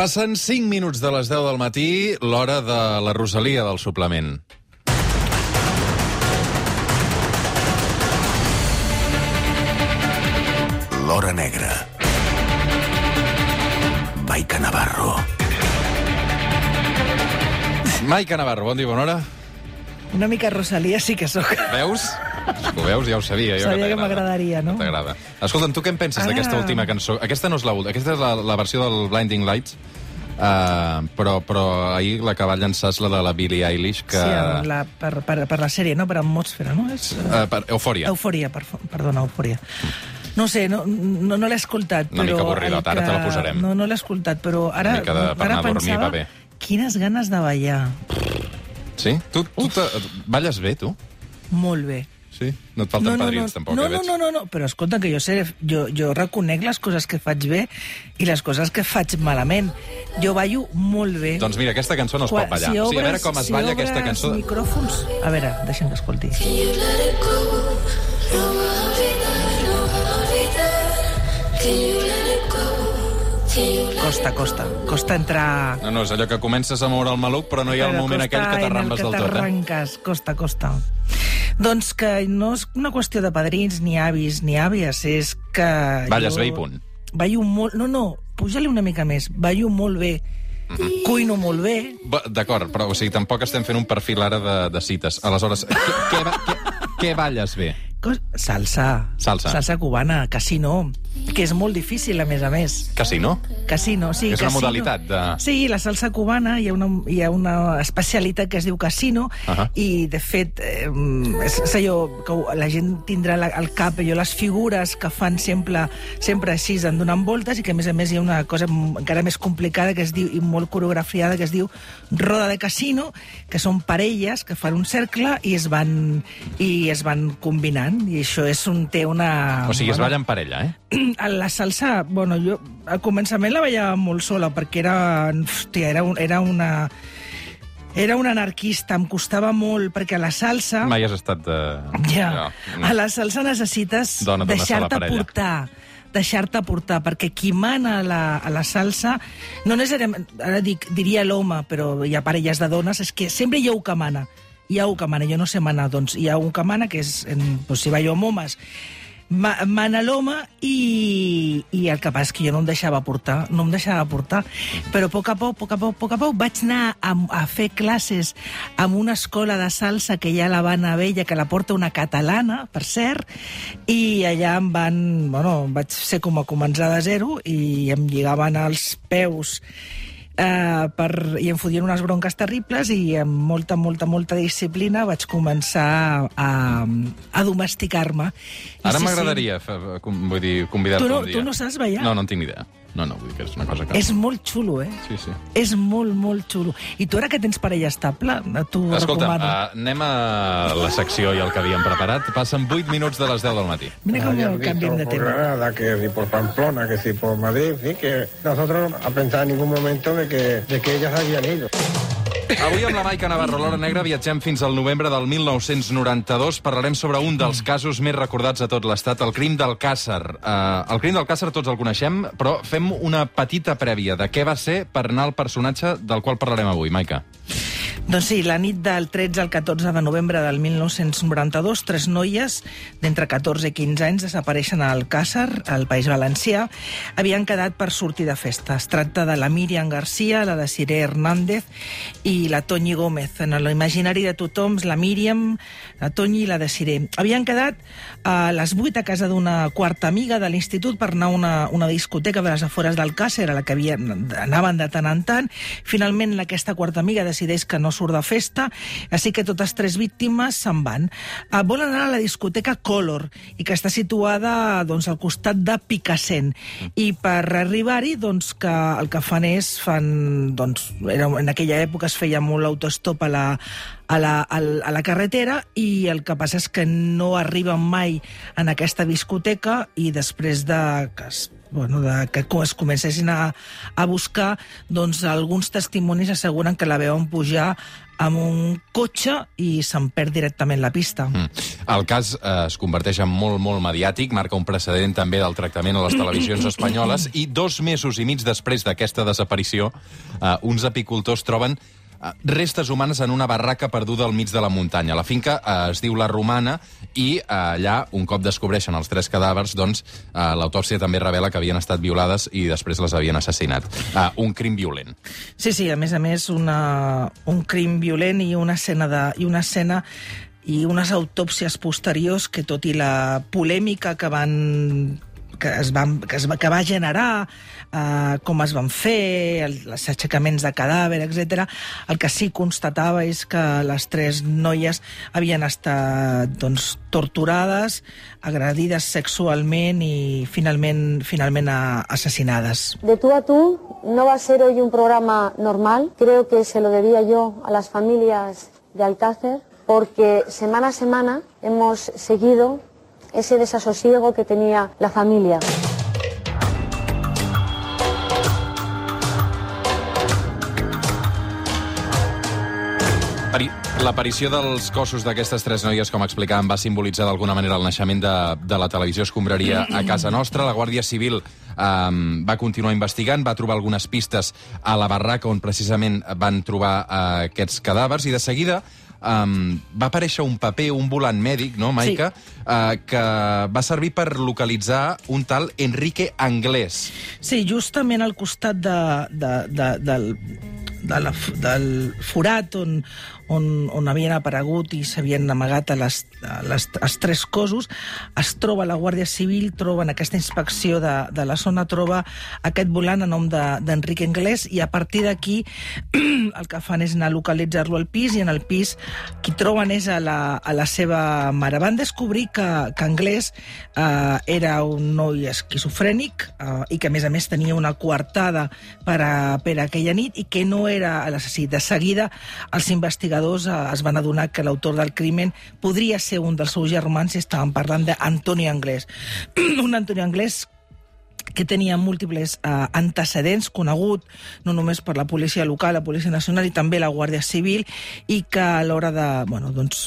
Passen 5 minuts de les 10 del matí, l'hora de la Rosalia del suplement. L'Hora Negra. Maica Navarro. Maica Navarro, bon dia, bona hora. Una mica Rosalia sí que sóc. Veus? Ho veus? Ja ho sabia. Jo Sabia que m'agradaria, no? T'agrada. Escolta'm, tu què en penses Ara- d'aquesta última cançó? Aquesta no és la última, aquesta és la, la versió del Blinding Lights, uh, però, però ahir la que va llançar és la de la Billie Eilish, que... Sí, la, per, per, per la sèrie, no? Per Atmosfera, no? És, uh, Uh, per, Eufòria. Eufòria, per, perdona, Eufòria. No sé, no, no, no l'he escoltat, Una però... mica avorridot, el ara te la posarem. No, no l'he escoltat, però ara, mica de- per ara dormir pensava va bé. quines ganes de ballar. Sí? Tu, tu te, balles bé, tu? Molt bé. Sí? No et falten padrins, tampoc, no, eh, no, veig. no, no, no, però escolta, que jo, sé, jo, jo reconec les coses que faig bé i les coses que faig malament. Jo ballo molt bé. Doncs mira, aquesta cançó no es Quan- pot ballar. o sigui, a veure com es si balla obres aquesta cançó... micròfons... A veure, deixa'm que escolti. No no Costa, costa. Costa entrar... No, no, és allò que comences a moure el maluc, però no hi ha el moment costa aquell que t'arrambes del tot, eh? Costa, costa. Doncs que no és una qüestió de padrins, ni avis, ni àvies, és que... Balles jo bé i punt. Ballo molt... No, no, puja-li una mica més. Ballo molt bé. Mhm. Cuino molt bé. D'acord, però o sigui, tampoc estem fent un perfil ara de, de cites. Aleshores, què, què, què, què balles bé? Salsa. Salsa. Salsa cubana, casino. Que és molt difícil, a més a més. Casino? Casino, sí. És una casino. modalitat de- Sí, la salsa cubana, hi ha una, hi ha una especialitat que es diu casino, Ahà. i, de fet, eh, és, és allò que la gent tindrà la, al cap, allò, les figures que fan sempre, sempre així, en donant voltes, i que, a més a més, hi ha una cosa encara més complicada que es diu, i molt coreografiada, que es diu roda de casino, que són parelles que fan un cercle i es van, i es van combinant, i això és un, té una... O sigui, es bueno, balla en parella, eh? la salsa, bueno, jo al començament la ballava molt sola perquè era, hòstia, era, un, era una... Era un anarquista, em costava molt, perquè a la salsa... Mai has estat de... Ja, No. a la salsa necessites deixar-te portar deixar-te portar, perquè qui mana a la, a la salsa, no necessàriament, ara dic, diria l'home, però hi ha parelles de dones, és que sempre hi ha un que mana, hi ha un que mana, jo no sé manar, doncs hi ha un que mana, que és, en, doncs, si ballo amb homes, ma, mana l'home i, i el que passa que jo no em deixava portar, no em deixava portar. Però a poc a poc, a poc a poc, a poc a poc vaig anar a, a fer classes amb una escola de salsa que hi ha a l'Havana Vella, que la porta una catalana, per cert, i allà em van... Bueno, vaig ser com a començar de zero i em lligaven els peus eh, per, i em fotien unes bronques terribles i amb molta, molta, molta disciplina vaig començar a, a domesticar-me. Ara sí, m'agradaria, com- vull dir, convidar-te Tu no- un dia. tu no saps ballar? No, no en tinc idea. No, no, vull dir que és una cosa que... Sí, és molt xulo, eh? Sí, sí. És molt, molt xulo. I tu ara que tens parella estable, t'ho Escolta, recomano. uh, anem a la secció i el que havíem preparat. Passen 8 minuts de les 10 del matí. Mira com Hayan canviem de tema. Granada, que si por Pamplona, que si por Madrid, en fin, que nosotros no a pensar en ningún momento de que, de que ellas habían ido. Avui amb la Maica Navarro, l'Hora Negra, viatgem fins al novembre del 1992. Parlarem sobre un dels casos més recordats a tot l'estat, el crim del Càcer. Uh, el crim del Càcer tots el coneixem, però fem una petita prèvia de què va ser per anar al personatge del qual parlarem avui, Maica. Doncs sí, la nit del 13 al 14 de novembre del 1992, tres noies d'entre 14 i 15 anys desapareixen al Càcer, al País Valencià. Havien quedat per sortir de festa. Es tracta de la Míriam Garcia, la de Siré Hernández i la Toñi Gómez. En l'imaginari de tothom, la Míriam, la Toñi i la de Siré. Havien quedat a les 8 a casa d'una quarta amiga de l'institut per anar a una, una discoteca de les afores del Càcer, a la que havien, anaven de tant en tant. Finalment, aquesta quarta amiga decideix que no surt de festa, així que totes tres víctimes se'n van. Uh, volen anar a la discoteca Color, i que està situada doncs, al costat de Picassent. I per arribar-hi, doncs, que el que fan és... Fan, doncs, era, en aquella època es feia molt l'autostop a la, a la, a, la- carretera i el que passa és que no arriben mai en aquesta discoteca i després de que es bueno, de que es comencessin a, a buscar, doncs alguns testimonis asseguren que la veuen pujar amb un cotxe i se'n perd directament la pista. Mm. El cas eh, es converteix en molt, molt mediàtic, marca un precedent també del tractament a les televisions espanyoles, i dos mesos i mig després d'aquesta desaparició, eh, uns apicultors troben restes humanes en una barraca perduda al mig de la muntanya. La finca eh, es diu La Romana i eh, allà, un cop descobreixen els tres cadàvers, doncs eh, l'autòpsia també revela que havien estat violades i després les havien assassinat. Eh, un crim violent. Sí, sí, a més a més, una, un crim violent i una escena de, i una escena i unes autòpsies posteriors que, tot i la polèmica que van que es, van, que, es va, que va generar, eh, com es van fer, el, els aixecaments de cadàver, etc. El que sí constatava és que les tres noies havien estat doncs, torturades, agredides sexualment i finalment, finalment assassinades. De tú a tú no va ser hoy un programa normal. Creo que se lo debía yo a las familias de Alcácer porque semana a semana hemos seguido ese desasosiego que tenía la familia. L'aparició dels cossos d'aquestes tres noies, com explicàvem, va simbolitzar d'alguna manera el naixement de, de la televisió escombraria a casa nostra. La Guàrdia Civil um, va continuar investigant, va trobar algunes pistes a la barraca on precisament van trobar uh, aquests cadàvers i de seguida um, va aparèixer un paper, un volant mèdic, no, Maica? Uh, que va servir per localitzar un tal Enrique Anglès. Sí, justament al costat de, de, de, del, de la, del forat on, on, on havien aparegut i s'havien amagat a les, a les, els tres cossos, es troba la Guàrdia Civil, troba en aquesta inspecció de, de la zona, troba aquest volant a nom de- d'Enric Anglès i a partir d'aquí el que fan és anar a localitzar-lo al pis i en el pis qui troben és a la, a la seva mare. Van descobrir que, que Anglès eh, era un noi esquizofrènic eh, i que a més a més tenia una coartada per, a, per aquella nit i que no era l'assassí. De seguida els investigadors eh, es van adonar que l'autor del crimen podria ser un dels seus germans i estaven parlant d'Antoni Anglès. un Antoni Anglès que tenia múltiples eh, antecedents conegut no només per la policia local, la policia nacional i també la Guàrdia Civil i que a l'hora de, bueno, doncs,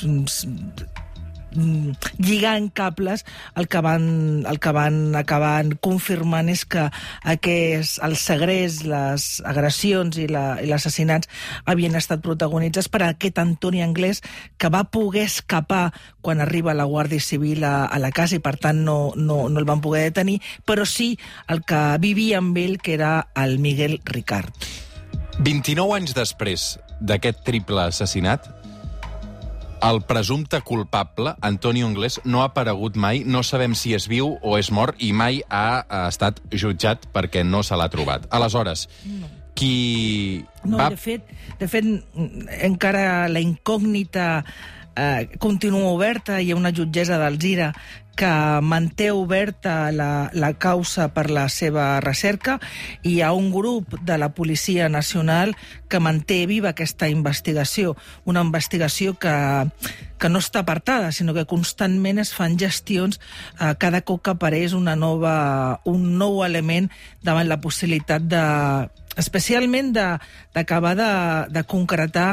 lligant cables el que van, el que van acabar confirmant és que aquests, el segrest, les agressions i la- i havien estat protagonitzats per aquest Antoni Anglès que va poder escapar quan arriba la Guàrdia Civil a, a la casa i per tant no, no, no el van poder detenir, però sí el que vivia amb ell que era el Miguel Ricard. 29 anys després d'aquest triple assassinat, el presumpte culpable, Antonio Anglès, no ha aparegut mai, no sabem si és viu o és mort i mai ha, ha estat jutjat perquè no se l'ha trobat. Aleshores, qui No, va... de fet, de fet, encara la incògnita eh, continua oberta. Hi ha una jutgessa d'Alzira que manté oberta la, la causa per la seva recerca i hi ha un grup de la Policia Nacional que manté viva aquesta investigació, una investigació que, que no està apartada, sinó que constantment es fan gestions eh, cada cop que apareix una nova, un nou element davant la possibilitat de especialment d'acabar de, de, de concretar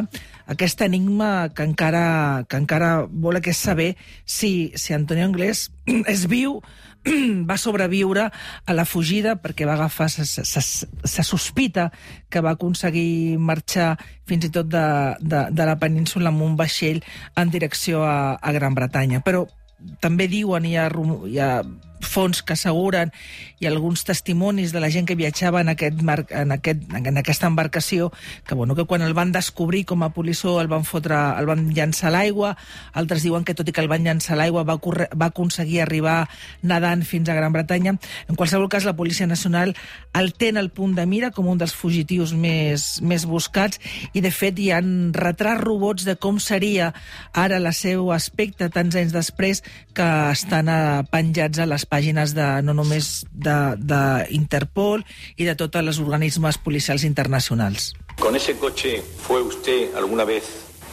aquest enigma que encara, que encara vol que saber si, si Antonio Anglès és viu, va sobreviure a la fugida perquè va agafar, se, se, se, sospita que va aconseguir marxar fins i tot de, de, de la península amb un vaixell en direcció a, a Gran Bretanya. Però també diuen, hi ha, hi ha fons que asseguren i alguns testimonis de la gent que viatjava en, aquest mar, en, aquest, en aquesta embarcació que, bueno, que quan el van descobrir com a polissó el van, fotre, el van llançar a l'aigua, altres diuen que tot i que el van llançar a l'aigua va, va aconseguir arribar nedant fins a Gran Bretanya. En qualsevol cas, la Policia Nacional el té en el punt de mira com un dels fugitius més, més buscats i, de fet, hi han retrats robots de com seria ara el seu aspecte tants anys després que estan penjats a les pàgines de, no només d'Interpol i de tots els organismes policials internacionals. ¿Con ese coche fue usted alguna vez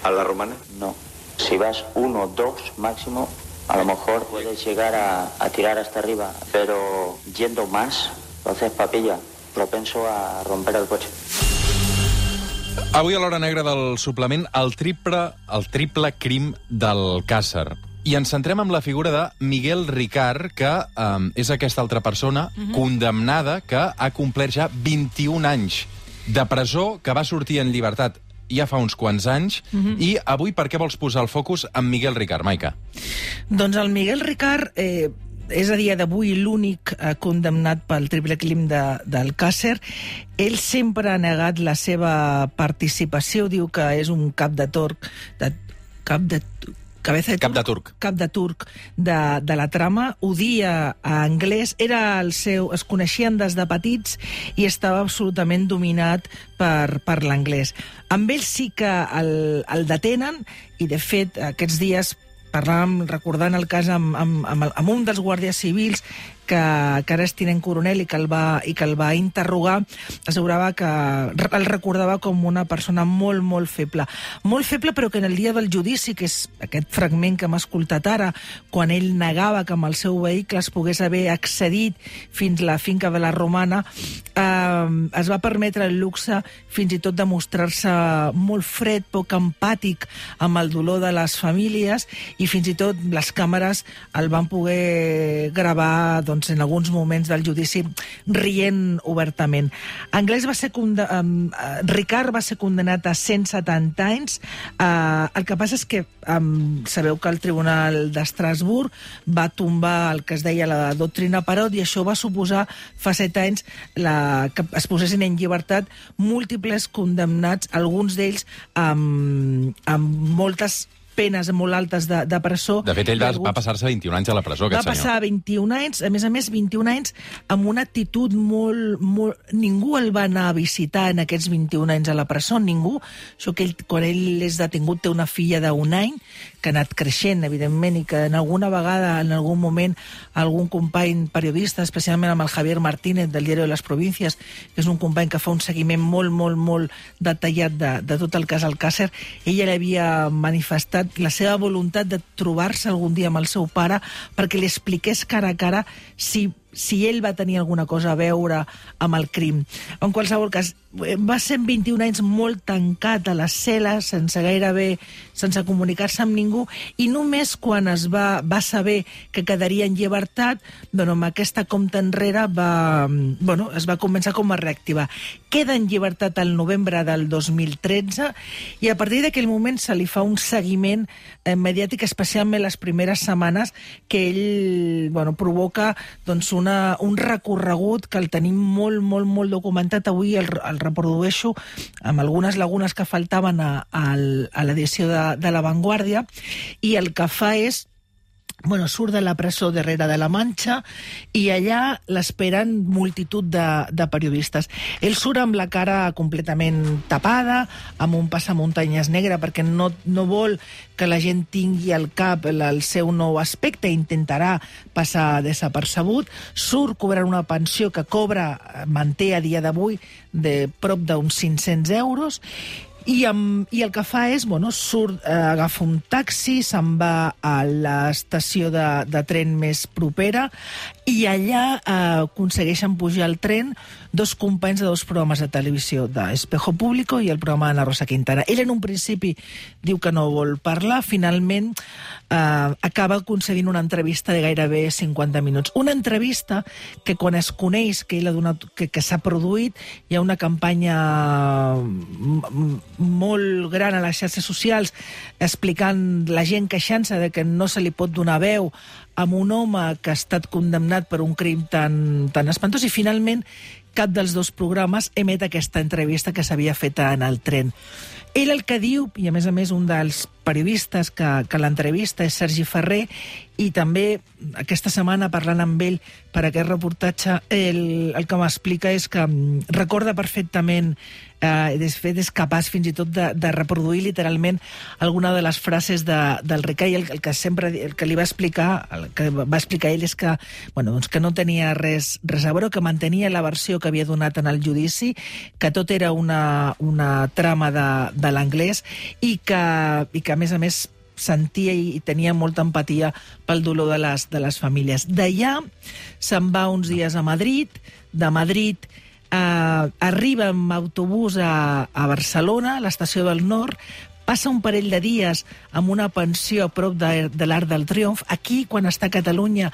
¿A la romana? No. Si vas uno, dos máximo, a lo mejor puedes llegar a, a tirar hasta arriba, pero yendo más, lo haces papilla, propenso a romper el coche. Avui a l'hora negra del suplement, el triple, el triple crim del Càcer. I ens centrem en la figura de Miguel Ricard, que um, és aquesta altra persona uh -huh. condemnada que ha complert ja 21 anys de presó, que va sortir en llibertat ja fa uns quants anys. Uh -huh. I avui per què vols posar el focus en Miguel Ricard, Maica? Doncs el Miguel Ricard eh, és a dia d'avui l'únic eh, condemnat pel triple crim de, del Càcer. Ell sempre ha negat la seva participació, diu que és un cap de torc, de, cap de cabeza de Cap de turc. cap de turc de, de la trama, odia a anglès, era el seu, es coneixien des de petits i estava absolutament dominat per, per l'anglès. Amb ell sí que el, el detenen i, de fet, aquests dies parlàvem, recordant el cas amb, amb, amb, amb un dels guàrdies civils que, que ara és tinent coronel i que el va, i que el va interrogar, assegurava que el recordava com una persona molt, molt feble. Molt feble, però que en el dia del judici, que és aquest fragment que hem escoltat ara, quan ell negava que amb el seu vehicle es pogués haver accedit fins la finca de la Romana, eh, es va permetre el luxe fins i tot de mostrar-se molt fred, poc empàtic amb el dolor de les famílies i fins i tot les càmeres el van poder gravar doncs, en alguns moments del judici rient obertament. Anglès va ser um, Ricard va ser condenat a 170 anys. Uh, el que passa és que um, sabeu que el Tribunal d'Estrasburg va tombar el que es deia la doctrina Parot i això va suposar fa set anys la, que es posessin en llibertat múltiples condemnats, alguns d'ells amb, amb moltes penes molt altes de, de presó. De fet, ell va, va passar-se 21 anys a la presó, va aquest senyor. passar 21 anys, a més a més 21 anys amb una actitud molt, molt... Ningú el va anar a visitar en aquests 21 anys a la presó, ningú. Això que ell, quan ell és detingut té una filla d'un any que ha anat creixent, evidentment, i que en alguna vegada, en algun moment, algun company periodista, especialment amb el Javier Martínez del Diario de les Províncies, que és un company que fa un seguiment molt, molt, molt detallat de, de tot el cas Alcácer, ella l'havia manifestat la seva voluntat de trobar-se algun dia amb el seu pare perquè li expliqués cara a cara si, si ell va tenir alguna cosa a veure amb el crim. En qualsevol cas, eh, va ser 21 anys molt tancat a les cel·les, sense gairebé, sense comunicar-se amb ningú, i només quan es va, va saber que quedaria en llibertat, bueno, amb aquesta compta enrere va, bueno, es va començar com a reactivar. Queda en llibertat el novembre del 2013 i a partir d'aquell moment se li fa un seguiment eh, mediàtic, especialment les primeres setmanes, que ell bueno, provoca doncs, una, un recorregut que el tenim molt, molt, molt documentat. Avui el, el reprodueixo amb algunes lagunes que faltaven a, a, l'edició de, de La Vanguardia i el que fa és bueno, surt de la presó darrere de la Manxa i allà l'esperen multitud de, de periodistes. Ell surt amb la cara completament tapada, amb un passamuntanyes negre, perquè no, no vol que la gent tingui al cap el, el seu nou aspecte, intentarà passar desapercebut. Surt cobrant una pensió que cobra, eh, manté a dia d'avui, de prop d'uns 500 euros, i, amb, I el que fa és, bueno, surt, eh, agafa un taxi, se'n va a l'estació de, de tren més propera i allà eh, aconsegueixen pujar al tren dos companys de dos programes de televisió, de Espejo Público i el programa la Rosa Quintana. Ell en un principi diu que no vol parlar, finalment eh, acaba aconseguint una entrevista de gairebé 50 minuts. Una entrevista que quan es coneix que ell ha donat, que, que s'ha produït, hi ha una campanya m- m- molt gran a les xarxes socials explicant la gent queixant-se de que no se li pot donar veu amb un home que ha estat condemnat per un crim tan, tan espantós i finalment cap dels dos programes emet aquesta entrevista que s'havia fet en el tren. Ell el que diu, i a més a més un dels periodistes que, que l'entrevista és Sergi Ferrer i també aquesta setmana parlant amb ell per aquest reportatge el, el que m'explica és que mm, recorda perfectament eh, de fet és capaç fins i tot de, de reproduir literalment alguna de les frases de, del Ricard i el, el que sempre el que li va explicar el que va explicar ell és que, bueno, doncs que no tenia res, res a veure, que mantenia la versió que havia donat en el judici, que tot era una, una trama de, de l'anglès i que, i que a més a més sentia i tenia molta empatia pel dolor de les, de les famílies. D'allà se'n va uns dies a Madrid, de Madrid eh, arriba amb autobús a, a Barcelona, a l'estació del Nord, passa un parell de dies amb una pensió a prop de, de l'Arc del Triomf. Aquí, quan està a Catalunya,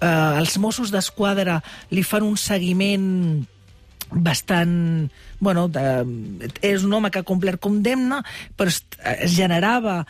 eh, els Mossos d'Esquadra li fan un seguiment bastant... Bueno, de, és un home que ha complert condemna, però es, es generava,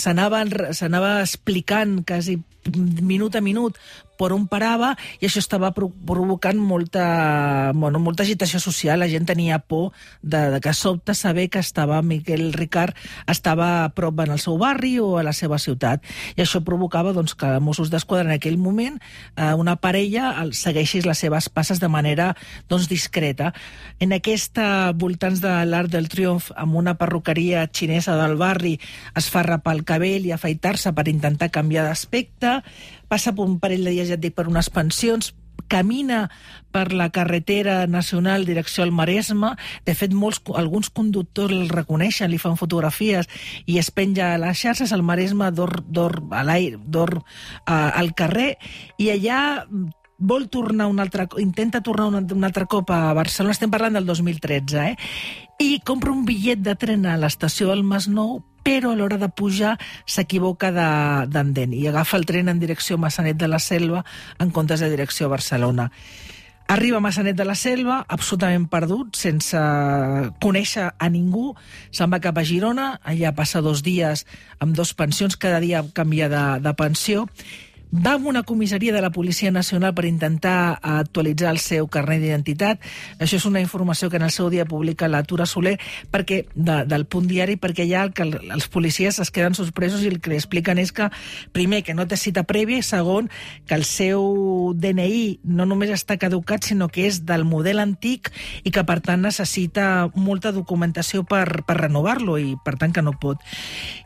s'anava explicant quasi minut a minut per on parava i això estava pro provocant molta, bueno, molta agitació social. La gent tenia por de, de que sobte saber que estava Miquel Ricard estava a prop en el seu barri o a la seva ciutat. I això provocava doncs, que Mossos d'Esquadra en aquell moment eh, una parella segueixis les seves passes de manera doncs, discreta. En aquesta voltants de l'Arc del Triomf, amb una perruqueria xinesa del barri, es fa rapar el cabell i afaitar-se per intentar canviar d'aspecte, passa per un parell de dies, ja et dic, per unes pensions, camina per la carretera nacional direcció al Maresme. De fet, molts, alguns conductors el reconeixen, li fan fotografies i es penja a les xarxes. El Maresme dor, dor a l'aire, dor uh, al carrer i allà vol tornar un altre, intenta tornar un, un altre cop a Barcelona, estem parlant del 2013, eh? i compra un bitllet de tren a l'estació del Masnou però a l'hora de pujar s'equivoca d'andent de, i agafa el tren en direcció Massanet de la Selva en comptes de direcció Barcelona. Arriba a Massanet de la Selva, absolutament perdut, sense conèixer a ningú, se'n va cap a Girona, allà passa dos dies amb dos pensions, cada dia canvia de, de pensió, va a una comissaria de la Policia Nacional per intentar actualitzar el seu carnet d'identitat. Això és una informació que en el seu dia publica la Tura Soler perquè, de, del punt diari perquè ja el que els policies es queden sorpresos i el que li expliquen és que, primer, que no té cita prèvia i segon, que el seu DNI no només està caducat, sinó que és del model antic i que, per tant, necessita molta documentació per, per renovar-lo i, per tant, que no pot.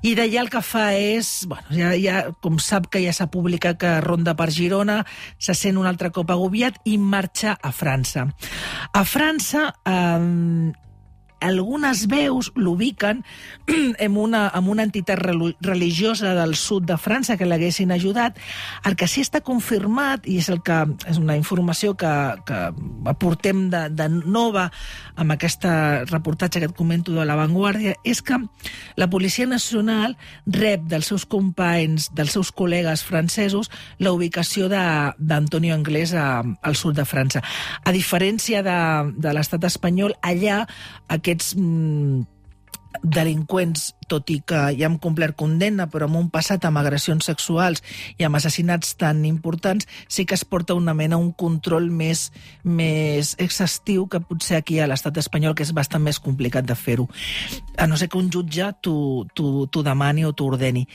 I d'allà el que fa és, bueno, ja, ja com sap que ja s'ha publicat que ronda per Girona, se sent un altre cop agobiat i marxa a França. A França eh, algunes veus l'ubiquen en una, en una entitat religiosa del sud de França que l'haguessin ajudat. El que sí està confirmat, i és el que és una informació que, que aportem de, de nova amb aquest reportatge que et comento de La Vanguardia, és que la Policia Nacional rep dels seus companys, dels seus col·legues francesos, la ubicació d'Antonio Anglès a, al sud de França. A diferència de, de l'estat espanyol, allà aquests mm, delinqüents, tot i que ja hem complert condemna, però amb un passat amb agressions sexuals i amb assassinats tan importants, sí que es porta una mena un control més, més exhaustiu que potser aquí a l'estat espanyol, que és bastant més complicat de fer-ho. A no ser que un jutge t'ho demani o t'ho ordeni.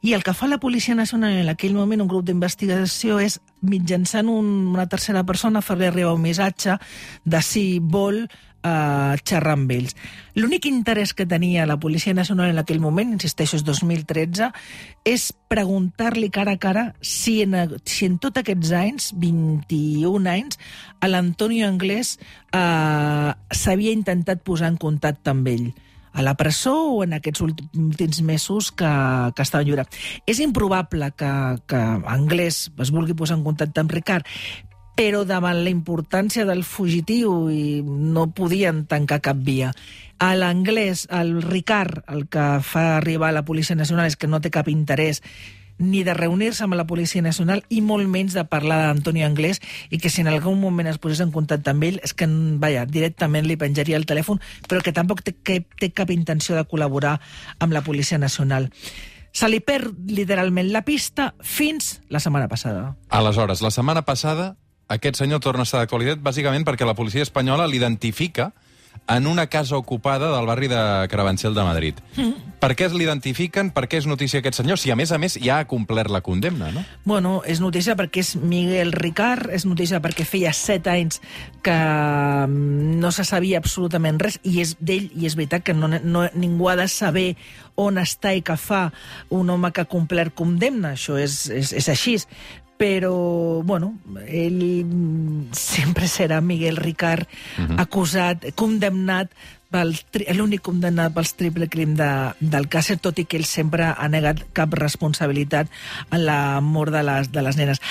I el que fa la Policia Nacional en aquell moment, un grup d'investigació, és mitjançant un, una tercera persona fer-li arribar un missatge de si vol eh, xerrar amb ells. L'únic interès que tenia la Policia Nacional en aquell moment, insisteixo, és 2013, és preguntar-li cara a cara si en, si en tots aquests anys, 21 anys, l'Antonio Anglès eh, s'havia intentat posar en contacte amb ell a la presó o en aquests últims mesos que, que estava lliure. És improbable que, que Anglès es vulgui posar en contacte amb Ricard, però davant la importància del fugitiu i no podien tancar cap via. A l'anglès, el Ricard, el que fa arribar a la Policia Nacional és que no té cap interès ni de reunir-se amb la Policia Nacional i molt menys de parlar d'Antonio Anglès i que si en algun moment es posés en contacte amb ell és que, vaja, directament li penjaria el telèfon, però que tampoc té, que, té cap intenció de col·laborar amb la Policia Nacional. Se li perd literalment la pista fins la setmana passada. Aleshores, la setmana passada aquest senyor torna a estar d'actualitat bàsicament perquè la policia espanyola l'identifica en una casa ocupada del barri de Carabanchel de Madrid. Per què es l'identifiquen? Per què és notícia aquest senyor? Si, a més a més, ja ha complert la condemna, no? Bueno, és notícia perquè és Miguel Ricard, és notícia perquè feia set anys que mm, no se sabia absolutament res, i és d'ell, i és veritat que no, no, ningú ha de saber on està i què fa un home que ha complert condemna, això és, és, és així. Però, bueno, ell sempre serà Miguel Ricard, acusat, condemnat pel tri- l'únic condemnat pels triple crim de, del Càcer, tot i que ell sempre ha negat cap responsabilitat en la mort de les, de les nenes.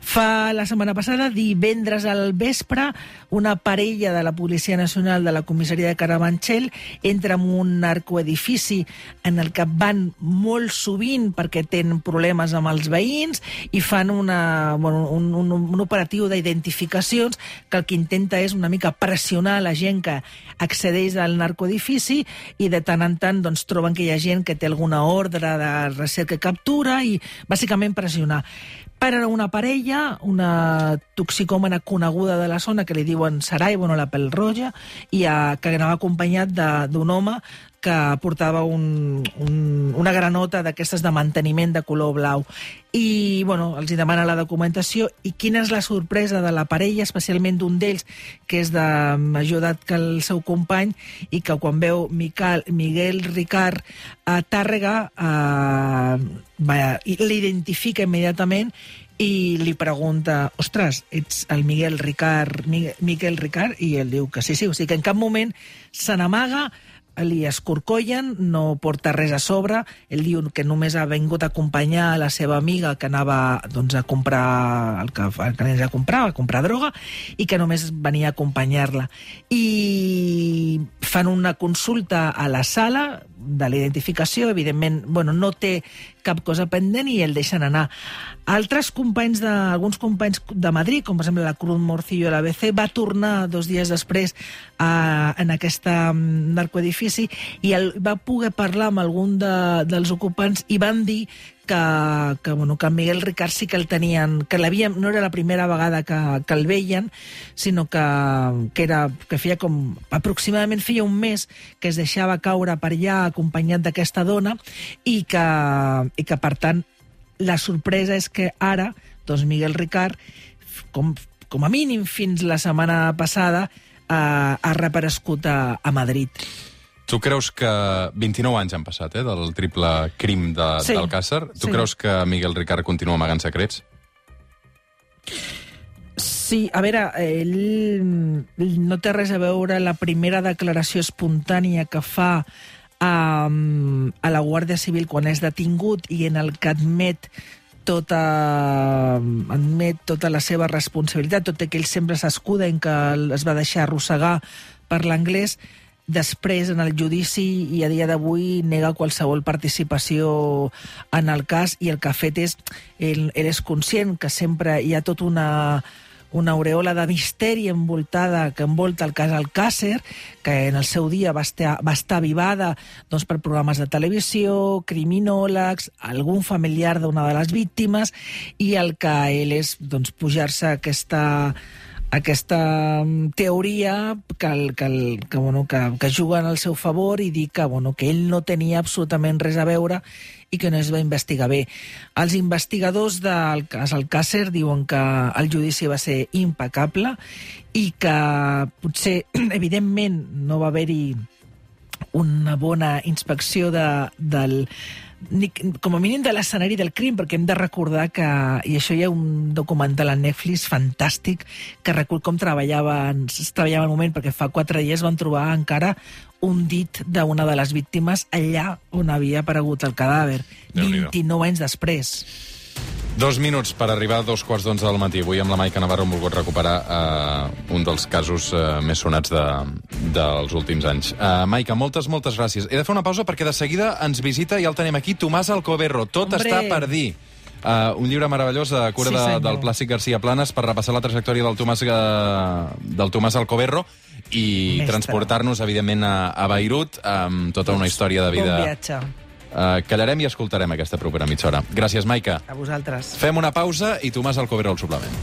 Fa la setmana passada, divendres al vespre, una parella de la Policia Nacional de la comissaria de Carabanchel entra en un narcoedifici en el que van molt sovint perquè tenen problemes amb els veïns i fan una, bueno, un, un, un operatiu d'identificacions que el que intenta és una mica pressionar la gent que accedeix al narcoedifici i de tant en tant doncs, troben que hi ha gent que té alguna ordre de recerca i captura i bàsicament pressionar. Para una parella, una toxicòmana coneguda de la zona que li diuen Sarai, bueno, la pèl roja, i a, que anava acompanyat d'un home que portava un, un, una granota d'aquestes de manteniment de color blau. I, bueno, els hi demana la documentació. I quina és la sorpresa de la parella, especialment d'un d'ells, que és de major edat que el seu company, i que quan veu Miquel, Miguel Ricard a Tàrrega, eh, l'identifica immediatament i li pregunta, ostres, ets el Miguel Ricard, Miguel, Miquel Ricard? I ell diu que sí, sí, o sigui que en cap moment se n'amaga, li escorcollen, no porta res a sobre, ell diu que només ha vingut a acompanyar a la seva amiga que anava doncs, a comprar el que, el que anés a comprar, a comprar droga, i que només venia a acompanyar-la. I fan una consulta a la sala de la identificació, evidentment, bueno, no té cap cosa pendent i el deixen anar. Altres companys, de, alguns companys de Madrid, com per exemple la Cruz Morcillo de l'ABC, va tornar dos dies després a, en aquest narcoedifici i el, va poder parlar amb algun de, dels ocupants i van dir que, que, bueno, que Miguel Ricard sí que el tenien, que no era la primera vegada que, que el veien, sinó que, que, era, que feia com, aproximadament feia un mes que es deixava caure per allà acompanyat d'aquesta dona i que, i que, per tant, la sorpresa és que ara, doncs Miguel Ricard, com, com a mínim fins la setmana passada, eh, ha reaparegut a, a Madrid. Tu creus que 29 anys han passat, eh, del triple crim de, Sí, del Càcer? Tu sí. creus que Miguel Ricard continua amagant secrets? Sí, a veure, ell no té res a veure la primera declaració espontània que fa a, a la Guàrdia Civil quan és detingut i en el que admet tota, admet tota la seva responsabilitat, tot i que ell sempre s'escuda en que es va deixar arrossegar per l'anglès, després en el judici i a dia d'avui nega qualsevol participació en el cas i el que ha fet és, ell, ell és conscient que sempre hi ha tot una una aureola de misteri envoltada que envolta el cas Alcàsser, que en el seu dia va estar, va estar avivada doncs, per programes de televisió, criminòlegs, algun familiar d'una de les víctimes, i el que ell és doncs, pujar-se aquesta aquesta mm, teoria que, el, que, el, que, bueno, que, que juga en el seu favor i dir que, bueno, que ell no tenia absolutament res a veure i que no es va investigar bé. Els investigadors del cas Alcàsser diuen que el judici va ser impecable i que potser, evidentment, no va haver-hi una bona inspecció de, del, ni, com a mínim de l'escenari del crim, perquè hem de recordar que, i això hi ha un documental a Netflix fantàstic que recull com treballaven, es treballava al moment, perquè fa quatre dies van trobar encara un dit d'una de les víctimes allà on havia aparegut el cadàver, Déu-n'hi-do. 29 anys després. Dos minuts per arribar a dos quarts d'onze del matí. Avui amb la Maica Navarro hem volgut recuperar uh, un dels casos uh, més sonats de, dels últims anys. Uh, Maica, moltes, moltes gràcies. He de fer una pausa perquè de seguida ens visita, i ja el tenim aquí, Tomàs Alcoberro. Tot Hombre. està per dir. Uh, un llibre meravellós a cura Sí, de, del Plàstic García Planes per repassar la trajectòria del Tomàs, uh, del Tomàs Alcoberro i transportar-nos, evidentment, a, a Beirut amb tota una història de Bon vida. viatge. Uh, callarem i escoltarem aquesta propera mitja hora. Gràcies, Maica. A vosaltres. Fem una pausa i Tomàs Alcoberro al suplement.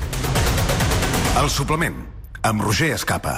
El suplement, amb Roger Escapa.